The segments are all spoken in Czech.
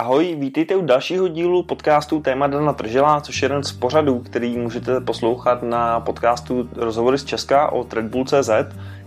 Ahoj, vítejte u dalšího dílu podcastu Téma Dana Tržela, což je jeden z pořadů, který můžete poslouchat na podcastu Rozhovory z Česka o Bull.cz.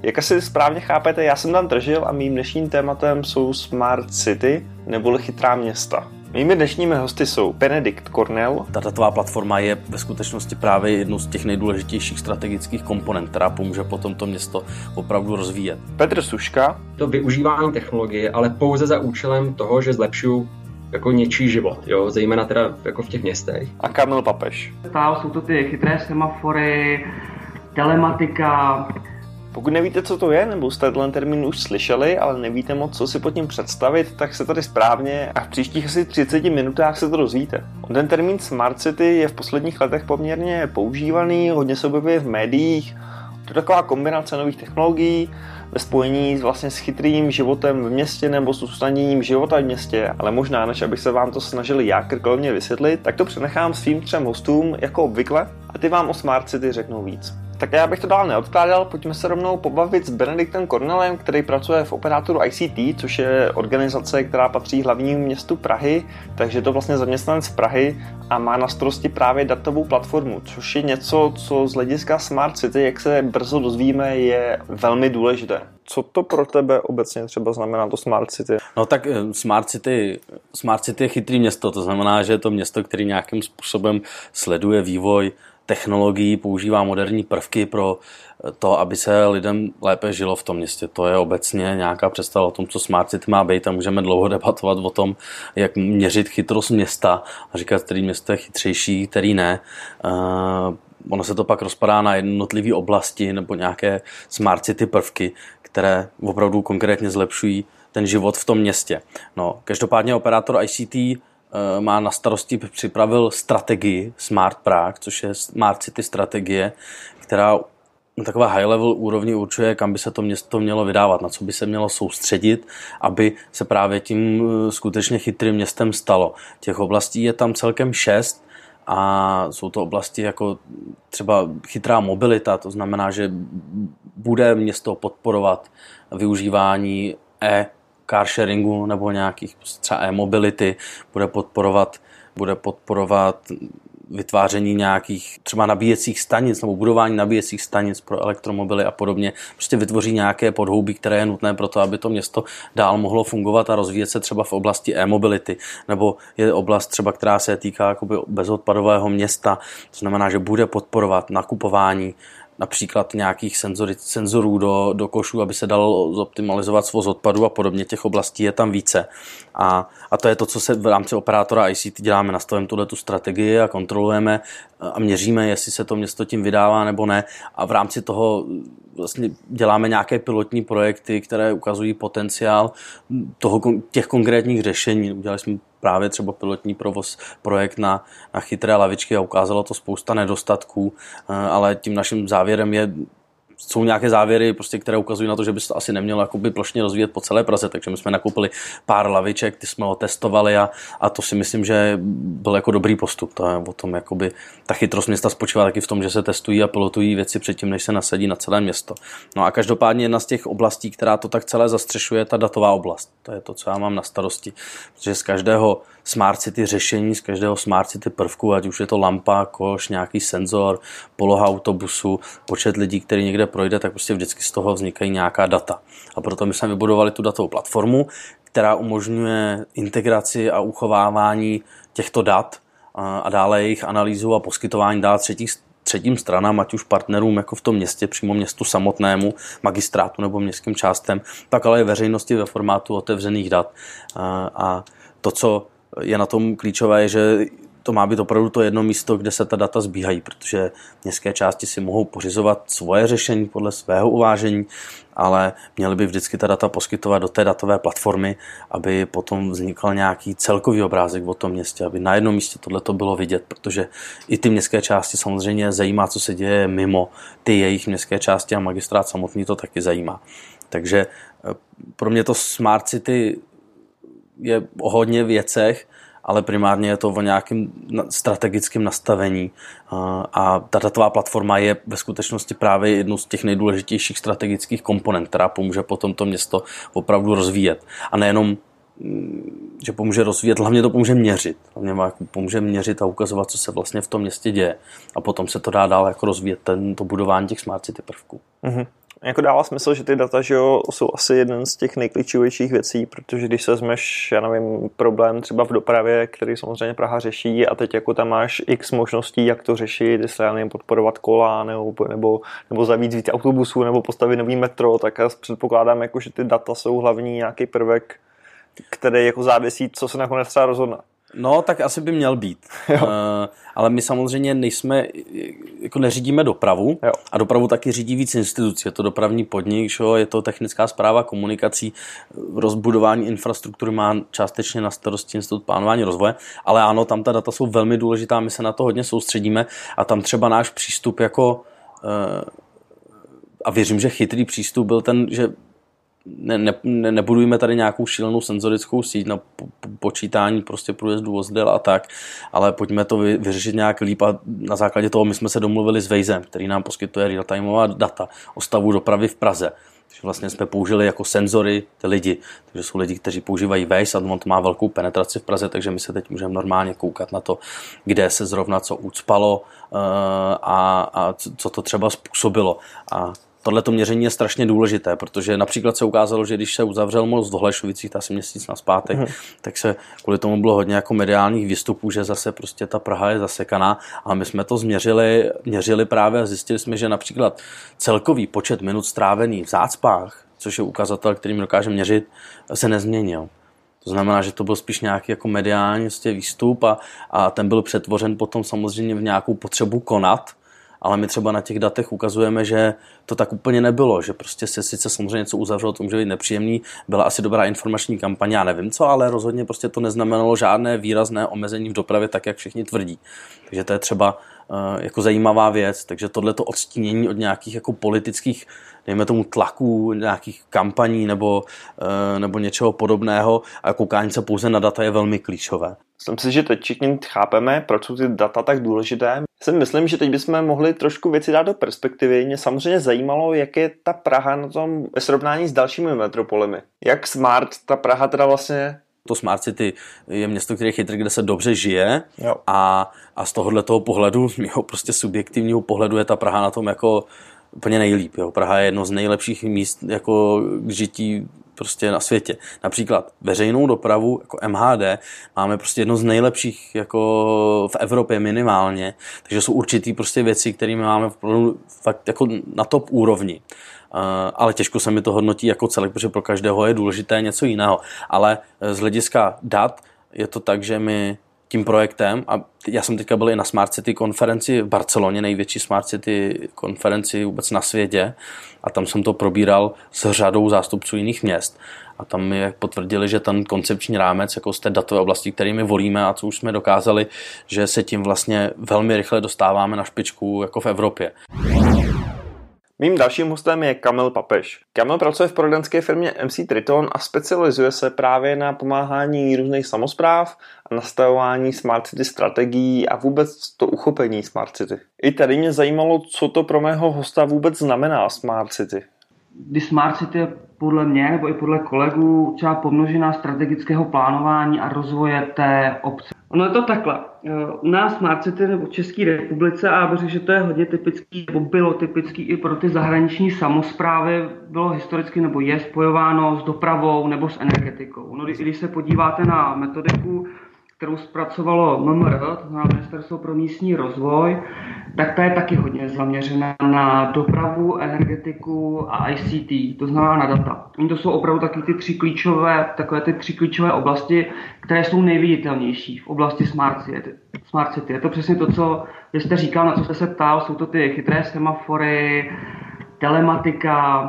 Jak asi správně chápete, já jsem Dan Tržil a mým dnešním tématem jsou Smart City, neboli chytrá města. Mými dnešními hosty jsou Benedikt Cornell. Ta datová platforma je ve skutečnosti právě jednou z těch nejdůležitějších strategických komponent, která pomůže potom to město opravdu rozvíjet. Petr Suška. To využívání technologie, ale pouze za účelem toho, že zlepšuju jako něčí život, jo, zejména teda jako v těch městech. A Kamil Papeš. Stále jsou to ty chytré semafory, telematika, pokud nevíte, co to je, nebo jste ten termín už slyšeli, ale nevíte moc, co si pod tím představit, tak se tady správně a v příštích asi 30 minutách se to dozvíte. Ten termín Smart City je v posledních letech poměrně používaný, hodně se objevuje v médiích. To taková kombinace nových technologií, ve spojení vlastně s chytrým životem v městě nebo s usnadněním života v městě, ale možná, než abych se vám to snažil já krkolevně vysvětlit, tak to přenechám svým třem hostům jako obvykle a ty vám o Smart City řeknou víc. Tak já bych to dál neodkládal, pojďme se rovnou pobavit s Benediktem Cornelem, který pracuje v operátoru ICT, což je organizace, která patří hlavnímu městu Prahy, takže je to vlastně zaměstnanec Prahy a má na starosti právě datovou platformu, což je něco, co z hlediska Smart City, jak se brzo dozvíme, je velmi důležité. Co to pro tebe obecně třeba znamená to Smart City? No tak eh, Smart City, Smart City je chytrý město, to znamená, že je to město, který nějakým způsobem sleduje vývoj technologií, používá moderní prvky pro to, aby se lidem lépe žilo v tom městě. To je obecně nějaká představa o tom, co Smart City má být a můžeme dlouho debatovat o tom, jak měřit chytrost města a říkat, který město je chytřejší, který ne. Uh, ono se to pak rozpadá na jednotlivé oblasti nebo nějaké Smart City prvky, které opravdu konkrétně zlepšují ten život v tom městě. No, každopádně operátor ICT Eh, má na starosti, připravil strategii Smart Prague, což je Smart City strategie, která na takové high level úrovni určuje, kam by se to město mělo vydávat, na co by se mělo soustředit, aby se právě tím eh, skutečně chytrým městem stalo. Těch oblastí je tam celkem šest a jsou to oblasti jako třeba chytrá mobilita, to znamená, že bude město podporovat využívání e car sharingu nebo nějakých třeba e-mobility, bude podporovat, bude podporovat vytváření nějakých třeba nabíjecích stanic nebo budování nabíjecích stanic pro elektromobily a podobně. Prostě vytvoří nějaké podhoubí, které je nutné pro to, aby to město dál mohlo fungovat a rozvíjet se třeba v oblasti e-mobility. Nebo je oblast třeba, která se týká bezodpadového města, to znamená, že bude podporovat nakupování například nějakých senzory, senzorů do, do košů, aby se dalo zoptimalizovat svoz odpadu a podobně. Těch oblastí je tam více. A, a to je to, co se v rámci operátora ICT děláme. Nastavujeme tuhle tu strategii a kontrolujeme a měříme, jestli se to město tím vydává nebo ne. A v rámci toho vlastně děláme nějaké pilotní projekty, které ukazují potenciál toho, těch konkrétních řešení. Udělali jsme právě třeba pilotní provoz, projekt na, na chytré lavičky a ukázalo to spousta nedostatků, eh, ale tím naším závěrem je jsou nějaké závěry, prostě, které ukazují na to, že by se to asi nemělo jakoby plošně rozvíjet po celé Praze, takže my jsme nakoupili pár laviček, ty jsme ho testovali a, a to si myslím, že byl jako dobrý postup. To je o tom, jakoby, ta chytrost města spočívá taky v tom, že se testují a pilotují věci předtím, než se nasadí na celé město. No a každopádně jedna z těch oblastí, která to tak celé zastřešuje, je ta datová oblast. To je to, co já mám na starosti. Protože z každého Smart City řešení, z každého Smart City prvku, ať už je to lampa, koš, nějaký senzor, poloha autobusu, počet lidí, který někde projde, tak prostě vždycky z toho vznikají nějaká data. A proto my jsme vybudovali tu datovou platformu, která umožňuje integraci a uchovávání těchto dat a dále jejich analýzu a poskytování dát třetích třetím stranám, ať už partnerům jako v tom městě, přímo městu samotnému, magistrátu nebo městským částem, tak ale i veřejnosti ve formátu otevřených dat. A to, co je na tom klíčové, že to má být opravdu to jedno místo, kde se ta data zbíhají, protože městské části si mohou pořizovat svoje řešení podle svého uvážení, ale měly by vždycky ta data poskytovat do té datové platformy, aby potom vznikl nějaký celkový obrázek o tom městě, aby na jednom místě tohle to bylo vidět, protože i ty městské části samozřejmě zajímá, co se děje mimo ty jejich městské části a magistrát samotný to taky zajímá. Takže eh, pro mě to Smart City je o hodně věcech, ale primárně je to o nějakém strategickém nastavení. A ta datová platforma je ve skutečnosti právě jednou z těch nejdůležitějších strategických komponent, která pomůže potom to město opravdu rozvíjet. A nejenom mm, že pomůže rozvíjet, hlavně to pomůže měřit. Hlavně pomůže měřit a ukazovat, co se vlastně v tom městě děje. A potom se to dá dál jako rozvíjet ten, to budování těch smart city prvků. Mm-hmm. Jako dává smysl, že ty data že jo, jsou asi jeden z těch nejklíčovějších věcí, protože když se zmeš, já nevím, problém třeba v dopravě, který samozřejmě Praha řeší a teď jako tam máš x možností, jak to řešit, jestli já nevím, podporovat kola nebo, nebo, nebo zavít víc autobusů nebo postavit nový metro, tak já předpokládám, jako, že ty data jsou hlavní nějaký prvek, který jako závisí, co se nakonec třeba rozhodne. No, tak asi by měl být. uh, ale my samozřejmě nejsme, jako neřídíme dopravu jo. a dopravu taky řídí víc institucí. Je to dopravní podnik, šo, je to technická zpráva komunikací, rozbudování infrastruktury má částečně na starosti institut plánování rozvoje, ale ano, tam ta data jsou velmi důležitá, my se na to hodně soustředíme a tam třeba náš přístup jako uh, a věřím, že chytrý přístup byl ten, že ne, ne, ne, nebudujeme tady nějakou šílenou senzorickou síť na po, po, počítání prostě průjezdu vozidel a tak, ale pojďme to vy, vyřešit nějak líp a na základě toho my jsme se domluvili s Vejzem, který nám poskytuje real-timeová data o stavu dopravy v Praze. Takže vlastně jsme použili jako senzory ty lidi, takže jsou lidi, kteří používají Waze a on to má velkou penetraci v Praze, takže my se teď můžeme normálně koukat na to, kde se zrovna co ucpalo uh, a, a co to třeba způsobilo. A tohle to měření je strašně důležité, protože například se ukázalo, že když se uzavřel most v Holešovicích, asi měsíc na zpátek, hmm. tak se kvůli tomu bylo hodně jako mediálních výstupů, že zase prostě ta Praha je zasekaná a my jsme to změřili, měřili právě a zjistili jsme, že například celkový počet minut strávený v zácpách, což je ukazatel, kterým dokážeme měřit, se nezměnil. To znamená, že to byl spíš nějaký jako mediální vlastně výstup a, a ten byl přetvořen potom samozřejmě v nějakou potřebu konat, ale my třeba na těch datech ukazujeme, že to tak úplně nebylo, že prostě se sice samozřejmě něco uzavřelo, to může být nepříjemný, byla asi dobrá informační kampaně, já nevím co, ale rozhodně prostě to neznamenalo žádné výrazné omezení v dopravě, tak jak všichni tvrdí. Takže to je třeba uh, jako zajímavá věc, takže tohle to odstínění od nějakých jako politických dejme tomu tlaků, nějakých kampaní nebo, uh, nebo něčeho podobného a koukání se pouze na data je velmi klíčové. Myslím si, že teď všichni chápeme, proč jsou ty data tak důležité si myslím, že teď bychom mohli trošku věci dát do perspektivy. Mě samozřejmě zajímalo, jak je ta Praha na tom ve srovnání s dalšími metropolemi. Jak smart ta Praha teda vlastně to Smart City je město, které je chytré, kde se dobře žije jo. a, a z tohohle toho pohledu, mého prostě subjektivního pohledu je ta Praha na tom jako úplně nejlíp. Jo. Praha je jedno z nejlepších míst jako k žití prostě na světě. Například veřejnou dopravu jako MHD máme prostě jedno z nejlepších jako v Evropě minimálně, takže jsou určitý prostě věci, které máme fakt jako na top úrovni. Uh, ale těžko se mi to hodnotí jako celek, protože pro každého je důležité něco jiného. Ale z hlediska dat je to tak, že my tím projektem a já jsem teďka byl i na Smart City konferenci v Barceloně, největší Smart City konferenci vůbec na světě a tam jsem to probíral s řadou zástupců jiných měst a tam mi potvrdili, že ten koncepční rámec jako z té datové oblasti, kterými volíme a co už jsme dokázali, že se tím vlastně velmi rychle dostáváme na špičku jako v Evropě. Mým dalším hostem je Kamil Papež. Kamil pracuje v poradenské firmě MC Triton a specializuje se právě na pomáhání různých samozpráv a nastavování smart city strategií a vůbec to uchopení smart city. I tady mě zajímalo, co to pro mého hosta vůbec znamená smart city. Kdy smart city je podle mě nebo i podle kolegů třeba pomnožená strategického plánování a rozvoje té obce. Ono je to takhle. U nás Smart City nebo v České republice, a já že to je hodně typický, nebo bylo typický i pro ty zahraniční samozprávy, bylo historicky nebo je spojováno s dopravou nebo s energetikou. No, když se podíváte na metodiku, kterou zpracovalo MMR, to znamená Ministerstvo pro místní rozvoj, tak ta je taky hodně zaměřená na dopravu, energetiku a ICT, to znamená na data. Oni to jsou opravdu taky ty tři klíčové, takové ty tři klíčové oblasti, které jsou nejviditelnější v oblasti smart city. Smart city. Je to přesně to, co jste říkal, na co jste se ptal, jsou to ty chytré semafory, telematika,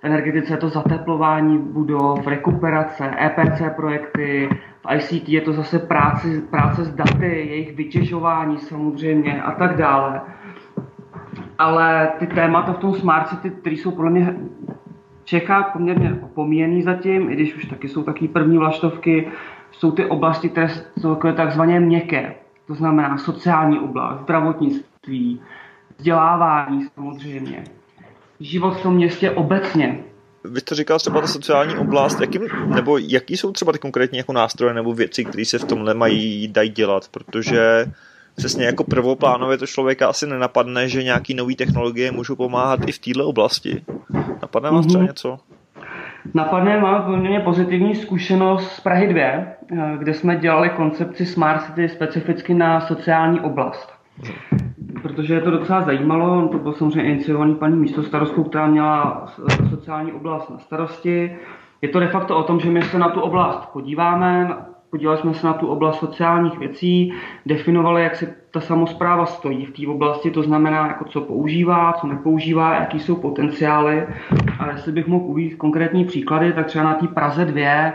v energetice je to zateplování budov, rekuperace, EPC projekty, v ICT je to zase práce, práce s daty, jejich vytěžování samozřejmě a tak dále. Ale ty témata v tom Smart City, které jsou podle mě Čechách poměrně opomíjený zatím, i když už taky jsou taky první vlaštovky, jsou ty oblasti, které jsou takzvaně měkké. To znamená sociální oblast, zdravotnictví, vzdělávání samozřejmě, život v tom městě obecně, vy jste říkal třeba ta sociální oblast, jaký, nebo jaký jsou třeba ty konkrétní jako nástroje nebo věci, které se v tomhle mají dají dělat, protože přesně jako prvoplánově to člověka asi nenapadne, že nějaký nové technologie můžou pomáhat i v této oblasti. Napadne vás třeba mhm. něco? Napadne, máme poměrně pozitivní zkušenost z Prahy 2, eh, kde jsme dělali koncepci Smart City specificky na sociální oblast. Protože je to docela zajímalo, to bylo samozřejmě iniciovaný paní místo starostkou, která měla eh, sociální oblast na starosti. Je to de facto o tom, že my se na tu oblast podíváme, podívali jsme se na tu oblast sociálních věcí, definovali, jak se ta samozpráva stojí v té oblasti, to znamená, jako co používá, co nepoužívá, jaký jsou potenciály. A jestli bych mohl uvít konkrétní příklady, tak třeba na té Praze 2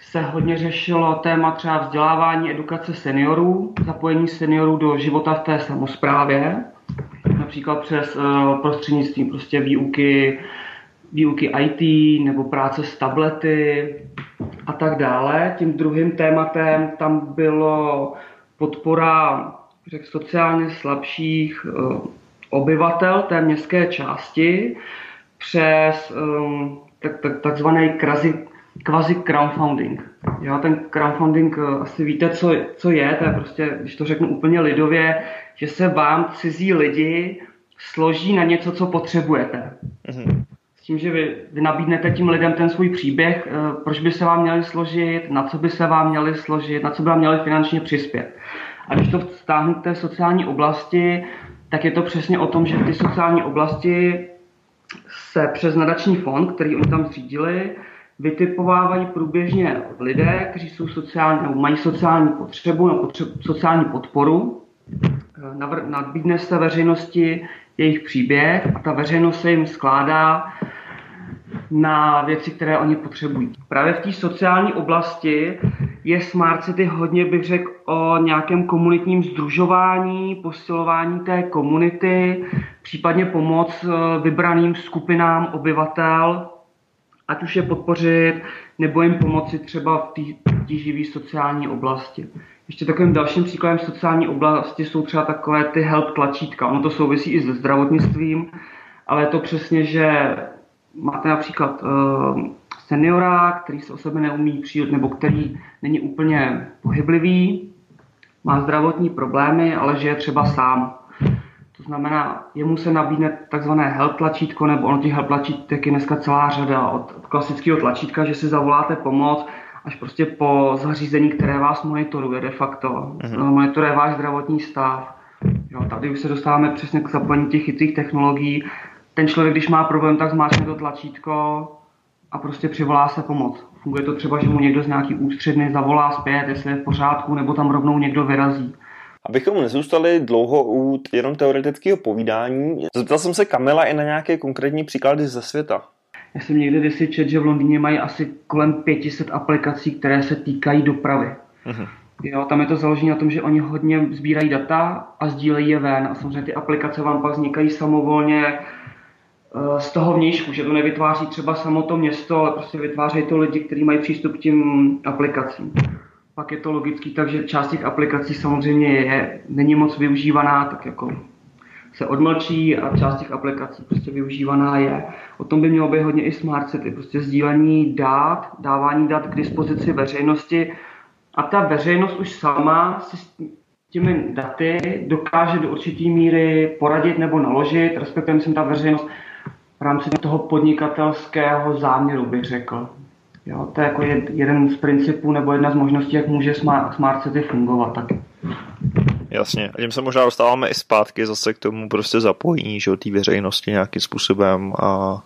se hodně řešilo téma třeba vzdělávání, edukace seniorů, zapojení seniorů do života v té samozprávě, například přes uh, prostřednictvím prostě výuky, výuky IT nebo práce s tablety a tak dále. Tím druhým tématem tam bylo podpora řek, sociálně slabších uh, obyvatel té městské části přes um, tak, tak, takzvaný kvazi crowdfunding. Jo, ten crowdfunding uh, asi víte, co, co je, to je prostě, když to řeknu úplně lidově, že se vám cizí lidi složí na něco, co potřebujete. Mm-hmm tím, že vy, vy nabídnete tím lidem ten svůj příběh, eh, proč by se vám měli složit, na co by se vám měli složit, na co by vám měli finančně přispět. A když to vztáhnu k té sociální oblasti, tak je to přesně o tom, že ty sociální oblasti se přes nadační fond, který oni tam zřídili, vytipovávají průběžně lidé, kteří jsou sociální, nebo mají sociální potřebu, nebo potřebu, sociální podporu. Eh, nabídne se veřejnosti jejich příběh a ta veřejnost se jim skládá na věci, které oni potřebují. Právě v té sociální oblasti je Smart City hodně, bych řekl, o nějakém komunitním združování, posilování té komunity, případně pomoc eh, vybraným skupinám obyvatel, ať už je podpořit, nebo jim pomoci třeba v té tíživé sociální oblasti. Ještě takovým dalším příkladem sociální oblasti jsou třeba takové ty help tlačítka. Ono to souvisí i se zdravotnictvím, ale je to přesně, že máte například uh, seniora, který se o sebe neumí přijít, nebo který není úplně pohyblivý, má zdravotní problémy, ale že je třeba sám. To znamená, jemu se nabídne takzvané help tlačítko, nebo ono těch help tlačítek je dneska celá řada od, od klasického tlačítka, že si zavoláte pomoc, až prostě po zařízení, které vás monitoruje de facto. Mm-hmm. Monitoruje váš zdravotní stav. Jo, tady už se dostáváme přesně k zapojení těch chytrých technologií, ten člověk, když má problém, tak zmáčkne to tlačítko a prostě přivolá se pomoc. Funguje to třeba, že mu někdo z nějaký ústředny zavolá zpět, jestli je v pořádku, nebo tam rovnou někdo vyrazí. Abychom nezůstali dlouho u jenom teoretického povídání, zeptal jsem se Kamila i na nějaké konkrétní příklady ze světa. Já jsem někde kdysi čet, že v Londýně mají asi kolem 500 aplikací, které se týkají dopravy. Uh-huh. Jo, tam je to založené na tom, že oni hodně sbírají data a sdílejí je ven. A samozřejmě ty aplikace vám pak vznikají samovolně Eh, z toho vnějšku, že to nevytváří třeba samo to město, ale prostě vytvářejí to lidi, kteří mají přístup k těm aplikacím. Pak je to logický, takže část těch aplikací samozřejmě je, není moc využívaná, tak jako se odmlčí a část těch aplikací prostě využívaná je. O tom by mělo být hodně i smart city, prostě sdílení dát, dávání dat k dispozici veřejnosti a ta veřejnost už sama si s těmi daty dokáže do určité míry poradit nebo naložit, respektive myslím ta veřejnost v rámci toho podnikatelského záměru, bych řekl. Jo, to je jako jeden z principů nebo jedna z možností, jak může Smart, smart City fungovat taky. Jasně, a tím se možná dostáváme i zpátky zase k tomu prostě zapojení, že té veřejnosti nějakým způsobem a...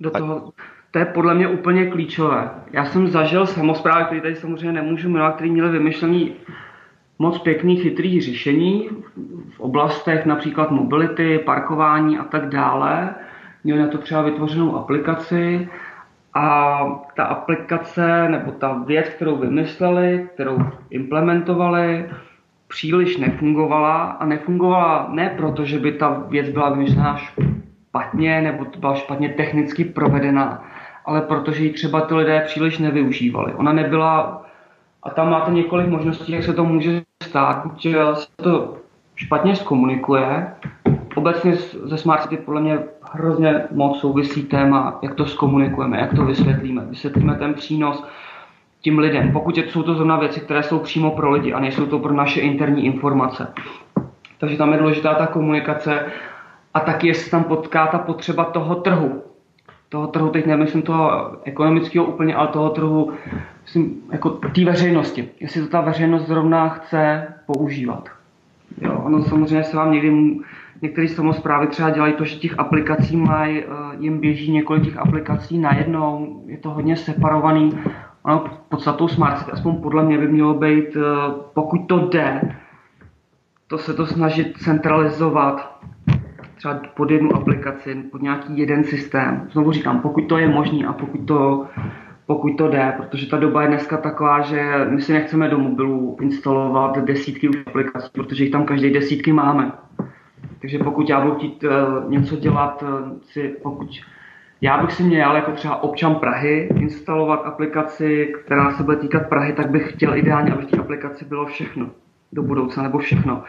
Do toho, to je podle mě úplně klíčové. Já jsem zažil samozprávy, které tady samozřejmě nemůžu jmenovat, které měly vymyšlený moc pěkných, chytrých řešení v oblastech například mobility, parkování a tak dále. Měli na to třeba vytvořenou aplikaci a ta aplikace nebo ta věc, kterou vymysleli, kterou implementovali, příliš nefungovala a nefungovala ne proto, že by ta věc byla vymyšlená špatně nebo byla špatně technicky provedena, ale protože ji třeba ty lidé příliš nevyužívali. Ona nebyla a tam máte několik možností, jak se to může stát. Buď se to špatně zkomunikuje, obecně ze Smart City podle mě hrozně moc souvisí téma, jak to zkomunikujeme, jak to vysvětlíme. Vysvětlíme ten přínos tím lidem, pokud jsou to zrovna věci, které jsou přímo pro lidi a nejsou to pro naše interní informace. Takže tam je důležitá ta komunikace a taky, jestli tam potká ta potřeba toho trhu. Toho trhu, teď nemyslím toho ekonomického úplně, ale toho trhu, myslím, jako té veřejnosti. Jestli to ta veřejnost zrovna chce používat. Jo, ono samozřejmě se vám někdy, některé samozprávy třeba dělají to, že těch aplikací mají, eh, jim běží několik těch aplikací najednou, je to hodně separovaný. Ono podstatou Smart City, aspoň podle mě by mělo být, eh, pokud to jde, to se to snažit centralizovat třeba pod jednu aplikaci, pod nějaký jeden systém. Znovu říkám, pokud to je možné a pokud to, pokud to jde, protože ta doba je dneska taková, že my si nechceme do mobilu instalovat desítky aplikací, protože jich tam každý desítky máme. Takže pokud já budu chtít uh, něco dělat, uh, si, pokud já bych si měl jako třeba občan Prahy instalovat aplikaci, která se bude týkat Prahy, tak bych chtěl ideálně, aby v té aplikaci bylo všechno do budoucna, nebo všechno.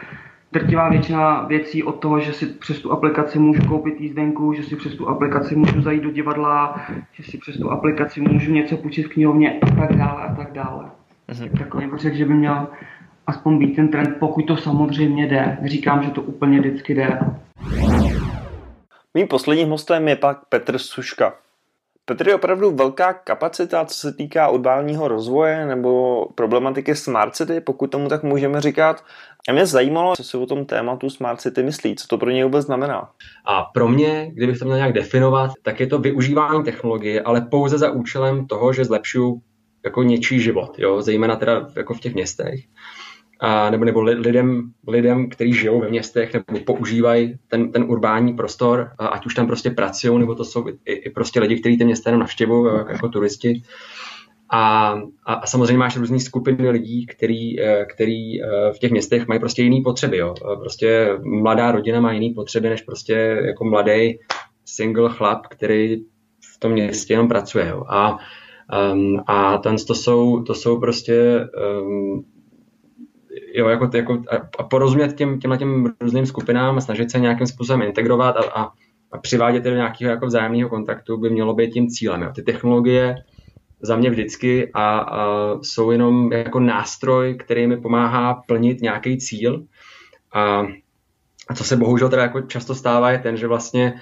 Drtivá většina věcí od toho, že si přes tu aplikaci můžu koupit jízdenku, že si přes tu aplikaci můžu zajít do divadla, že si přes tu aplikaci můžu něco půjčit v knihovně a tak dále a tak dále. Mhm. Tak takový bych řekl, že by měl aspoň být ten trend, pokud to samozřejmě jde. Říkám, že to úplně vždycky jde. Mým posledním hostem je pak Petr Suška. Petr je opravdu velká kapacita, co se týká urbálního rozvoje nebo problematiky Smart City, pokud tomu tak můžeme říkat. A mě zajímalo, co si o tom tématu Smart City myslí, co to pro něj vůbec znamená. A pro mě, kdybych to měl nějak definovat, tak je to využívání technologie, ale pouze za účelem toho, že zlepšuju jako něčí život, jo? zejména teda jako v těch městech a, nebo, nebo lidem, lidem, kteří žijou ve městech nebo používají ten, ten urbání prostor, a ať už tam prostě pracují, nebo to jsou i, i prostě lidi, kteří ty města jenom navštěvují jako, turisti. A, a, a samozřejmě máš různé skupiny lidí, který, eh, který eh, v těch městech mají prostě jiné potřeby. Jo. Prostě mladá rodina má jiné potřeby než prostě jako mladý single chlap, který v tom městě jenom pracuje. Jo. A, um, a ten, to, jsou, to jsou prostě um, jo, jako, jako, a porozumět těm, těmhle těm různým skupinám a snažit se nějakým způsobem integrovat a, a, a přivádět do nějakého jako vzájemného kontaktu by mělo být tím cílem. Jo. Ty technologie za mě vždycky a, a jsou jenom jako nástroj, který mi pomáhá plnit nějaký cíl. A, a co se bohužel teda jako často stává, je ten, že vlastně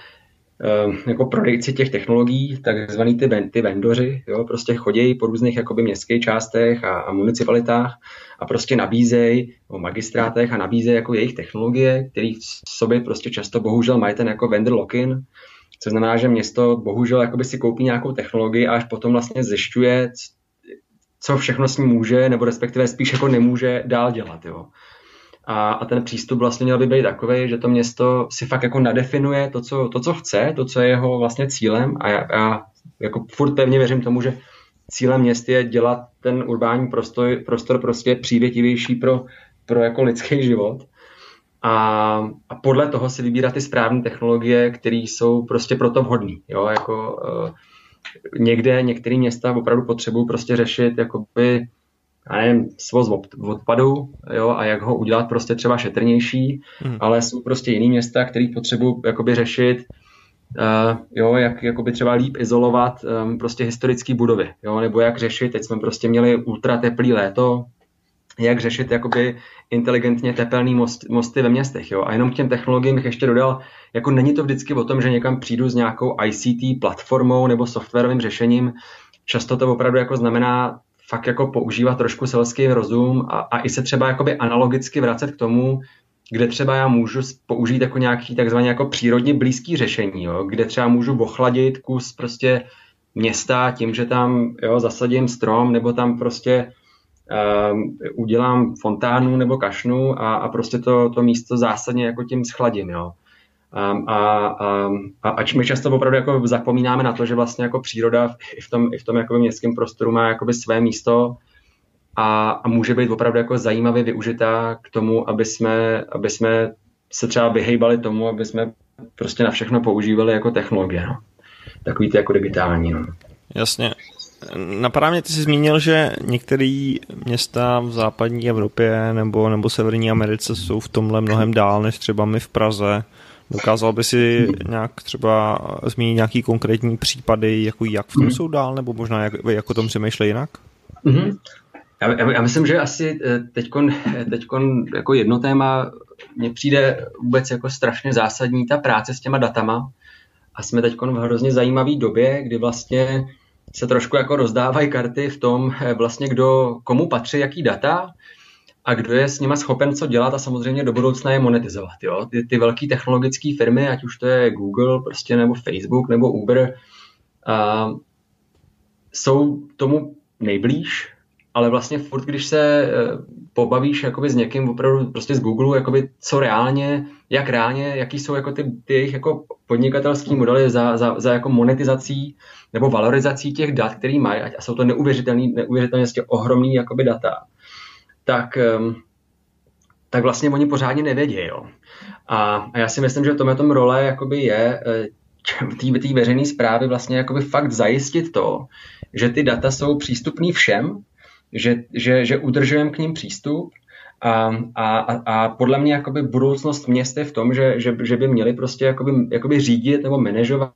jako prodejci těch technologií, takzvaný ty, ty vendoři, jo, prostě chodějí po různých jakoby městských částech a, a municipalitách a prostě nabízejí o magistrátech a nabízejí jako jejich technologie, které v sobě prostě často bohužel mají ten jako vendor lock-in, co znamená, že město bohužel jakoby si koupí nějakou technologii a až potom vlastně zjišťuje, co všechno s ní může, nebo respektive spíš jako nemůže dál dělat. Jo. A, a ten přístup vlastně měl by být takový, že to město si fakt jako nadefinuje to, co, to, co chce, to, co je jeho vlastně cílem a já, já jako furt pevně věřím tomu, že cílem měst je dělat ten urbání prostor, prostor prostě přívětivější pro, pro jako lidský život. A, a podle toho si vybírat ty správné technologie, které jsou prostě pro to vhodné. Jako, uh, někde některé města opravdu potřebují prostě řešit jakoby já nevím, svoz odpadu, jo, a jak ho udělat prostě třeba šetrnější, hmm. ale jsou prostě jiný města, které potřebují jakoby řešit, uh, jo, jak jakoby třeba líp izolovat um, prostě historické budovy, jo, nebo jak řešit, teď jsme prostě měli ultra teplý léto, jak řešit jakoby inteligentně tepelný most, mosty ve městech. Jo? A jenom k těm technologiím bych ještě dodal, jako není to vždycky o tom, že někam přijdu s nějakou ICT platformou nebo softwarovým řešením. Často to opravdu jako znamená fakt jako používat trošku selský rozum a, a i se třeba jakoby analogicky vracet k tomu, kde třeba já můžu použít jako nějaký takzvaně jako přírodně blízký řešení, jo? kde třeba můžu ochladit kus prostě města tím, že tam jo, zasadím strom nebo tam prostě um, udělám fontánu nebo kašnu a, a prostě to, to místo zásadně jako tím schladím. Jo? Um, a, a, a ač my často opravdu jako zapomínáme na to, že vlastně jako příroda i v tom, i v tom jako městském prostoru má jakoby své místo a, a může být opravdu jako zajímavě využitá k tomu, aby jsme, aby jsme se třeba vyhejbali tomu, aby jsme prostě na všechno používali jako technologie. No. Takový ty jako digitální. No. Jasně. Napadá mě, ty jsi zmínil, že některé města v západní Evropě nebo, nebo severní Americe jsou v tomhle mnohem dál než třeba my v Praze Dokázal by si nějak třeba zmínit nějaký konkrétní případy, jako jak v tom mm. jsou dál, nebo možná jak, jak o tom přemýšlej jinak? Mm-hmm. Já, já myslím, že asi teďkon, teďkon jako jedno téma mně přijde vůbec jako strašně zásadní ta práce s těma datama a jsme teď v hrozně zajímavé době, kdy vlastně se trošku jako rozdávají karty v tom, vlastně kdo, komu patří jaký data a kdo je s nima schopen co dělat a samozřejmě do budoucna je monetizovat. Jo? Ty, ty velké technologické firmy, ať už to je Google prostě, nebo Facebook nebo Uber, a, jsou tomu nejblíž, ale vlastně furt, když se eh, pobavíš jakoby s někým opravdu prostě z Google, jakoby co reálně, jak reálně, jaký jsou jako ty, ty jejich jako podnikatelský modely za, za, za jako monetizací nebo valorizací těch dat, který mají, a jsou to neuvěřitelný, neuvěřitelně ohromný jakoby data, tak, tak vlastně oni pořádně nevědí. Jo. A, a já si myslím, že v tomhle tom role jakoby je eh, té veřejné zprávy vlastně jakoby fakt zajistit to, že ty data jsou přístupný všem, že, že, že udržujeme k ním přístup a, a, a podle mě jakoby budoucnost měst je v tom, že, že, že by měli prostě jakoby, jakoby řídit nebo manažovat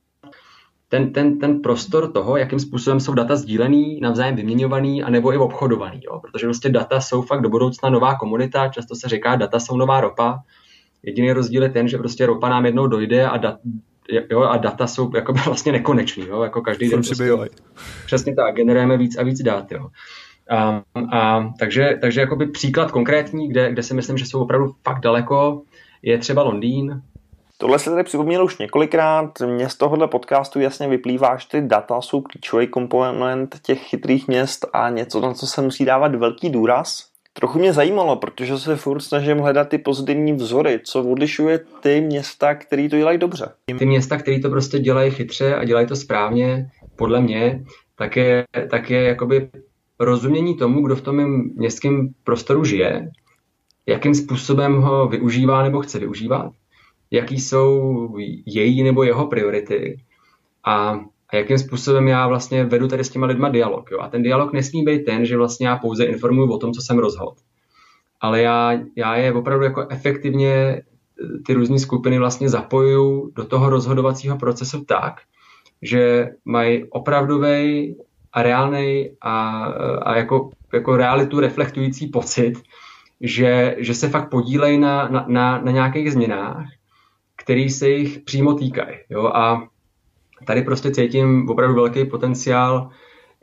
ten, ten, ten prostor toho, jakým způsobem jsou data sdílený, navzájem vyměňovaný, anebo i obchodovaný. Jo? Protože prostě data jsou fakt do budoucna nová komunita, často se říká, data jsou nová ropa. Jediný rozdíl je ten, že prostě ropa nám jednou dojde a, dat, jo, a data jsou jako vlastně nekonečný. Jo? Jako každý den prostě, přesně tak, generujeme víc a víc dat. Jo? A, a, takže, takže jakoby příklad konkrétní, kde, kde si myslím, že jsou opravdu fakt daleko, je třeba Londýn. Tohle se tady připomnělo už několikrát. Mně z tohohle podcastu jasně vyplývá, že ty data jsou klíčový komponent těch chytrých měst a něco, na co se musí dávat velký důraz. Trochu mě zajímalo, protože se furt snažím hledat ty pozitivní vzory, co odlišuje ty města, které to dělají dobře. Ty města, které to prostě dělají chytře a dělají to správně, podle mě, tak je, tak je jakoby rozumění tomu, kdo v tom městském prostoru žije, jakým způsobem ho využívá nebo chce využívat, jaký jsou její nebo jeho priority a, a jakým způsobem já vlastně vedu tady s těma lidma dialog. Jo? A ten dialog nesmí být ten, že vlastně já pouze informuji o tom, co jsem rozhodl. Ale já, já je opravdu jako efektivně ty různé skupiny vlastně zapojuju do toho rozhodovacího procesu tak, že mají opravdový a reálný a, a jako, jako realitu reflektující pocit, že, že se fakt podílejí na, na, na, na nějakých změnách, které se jich přímo týkají. Jo? A tady prostě cítím opravdu velký potenciál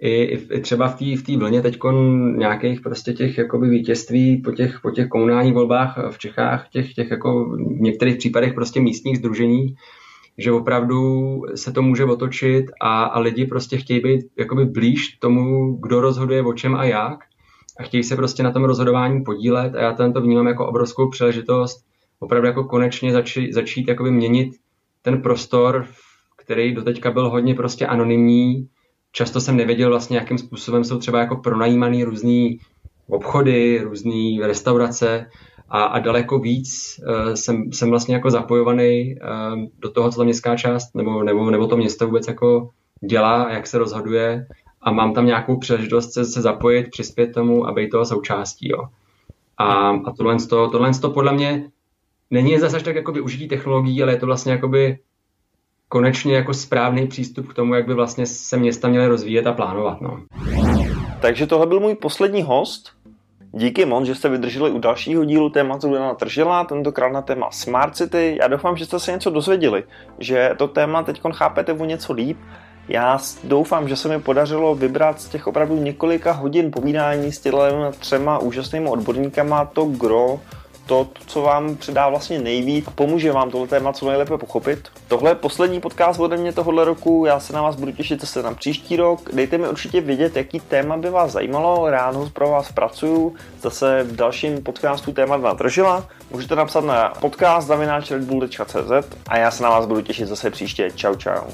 i, i třeba v té v vlně teď nějakých prostě těch jakoby vítězství po těch, po těch komunálních volbách v Čechách, těch, těch jako v některých případech prostě místních združení, že opravdu se to může otočit a, a lidi prostě chtějí být jakoby blíž tomu, kdo rozhoduje o čem a jak a chtějí se prostě na tom rozhodování podílet a já tento vnímám jako obrovskou příležitost opravdu jako konečně začít, začít jakoby měnit ten prostor, který doteďka byl hodně prostě anonymní. Často jsem nevěděl vlastně, jakým způsobem jsou třeba jako pronajímaný různý obchody, různé restaurace a, a daleko víc uh, jsem, jsem vlastně jako zapojovaný uh, do toho, co ta městská část nebo, nebo, nebo to město vůbec jako dělá, jak se rozhoduje a mám tam nějakou příležitost se, se zapojit, přispět tomu a být toho součástí. Jo. A, a tohle, to, tohle to podle mě není zase tak jako využití technologií, ale je to vlastně jakoby konečně jako správný přístup k tomu, jak by vlastně se města měly rozvíjet a plánovat. No. Takže tohle byl můj poslední host. Díky moc, že jste vydrželi u dalšího dílu tématu Dana Tržila, tentokrát na téma Smart City. Já doufám, že jste se něco dozvěděli, že to téma teď chápete o něco líp. Já doufám, že se mi podařilo vybrat z těch opravdu několika hodin povídání s těmi třema úžasnými odborníkama to gro to, co vám předá vlastně nejvíc, pomůže vám tohle téma co nejlépe pochopit. Tohle je poslední podcast ode mě tohohle roku, já se na vás budu těšit zase na příští rok. Dejte mi určitě vědět, jaký téma by vás zajímalo, ráno pro vás pracuju, zase v dalším podcastu téma nadržela. Můžete napsat na podcast a já se na vás budu těšit zase příště. Čau, čau.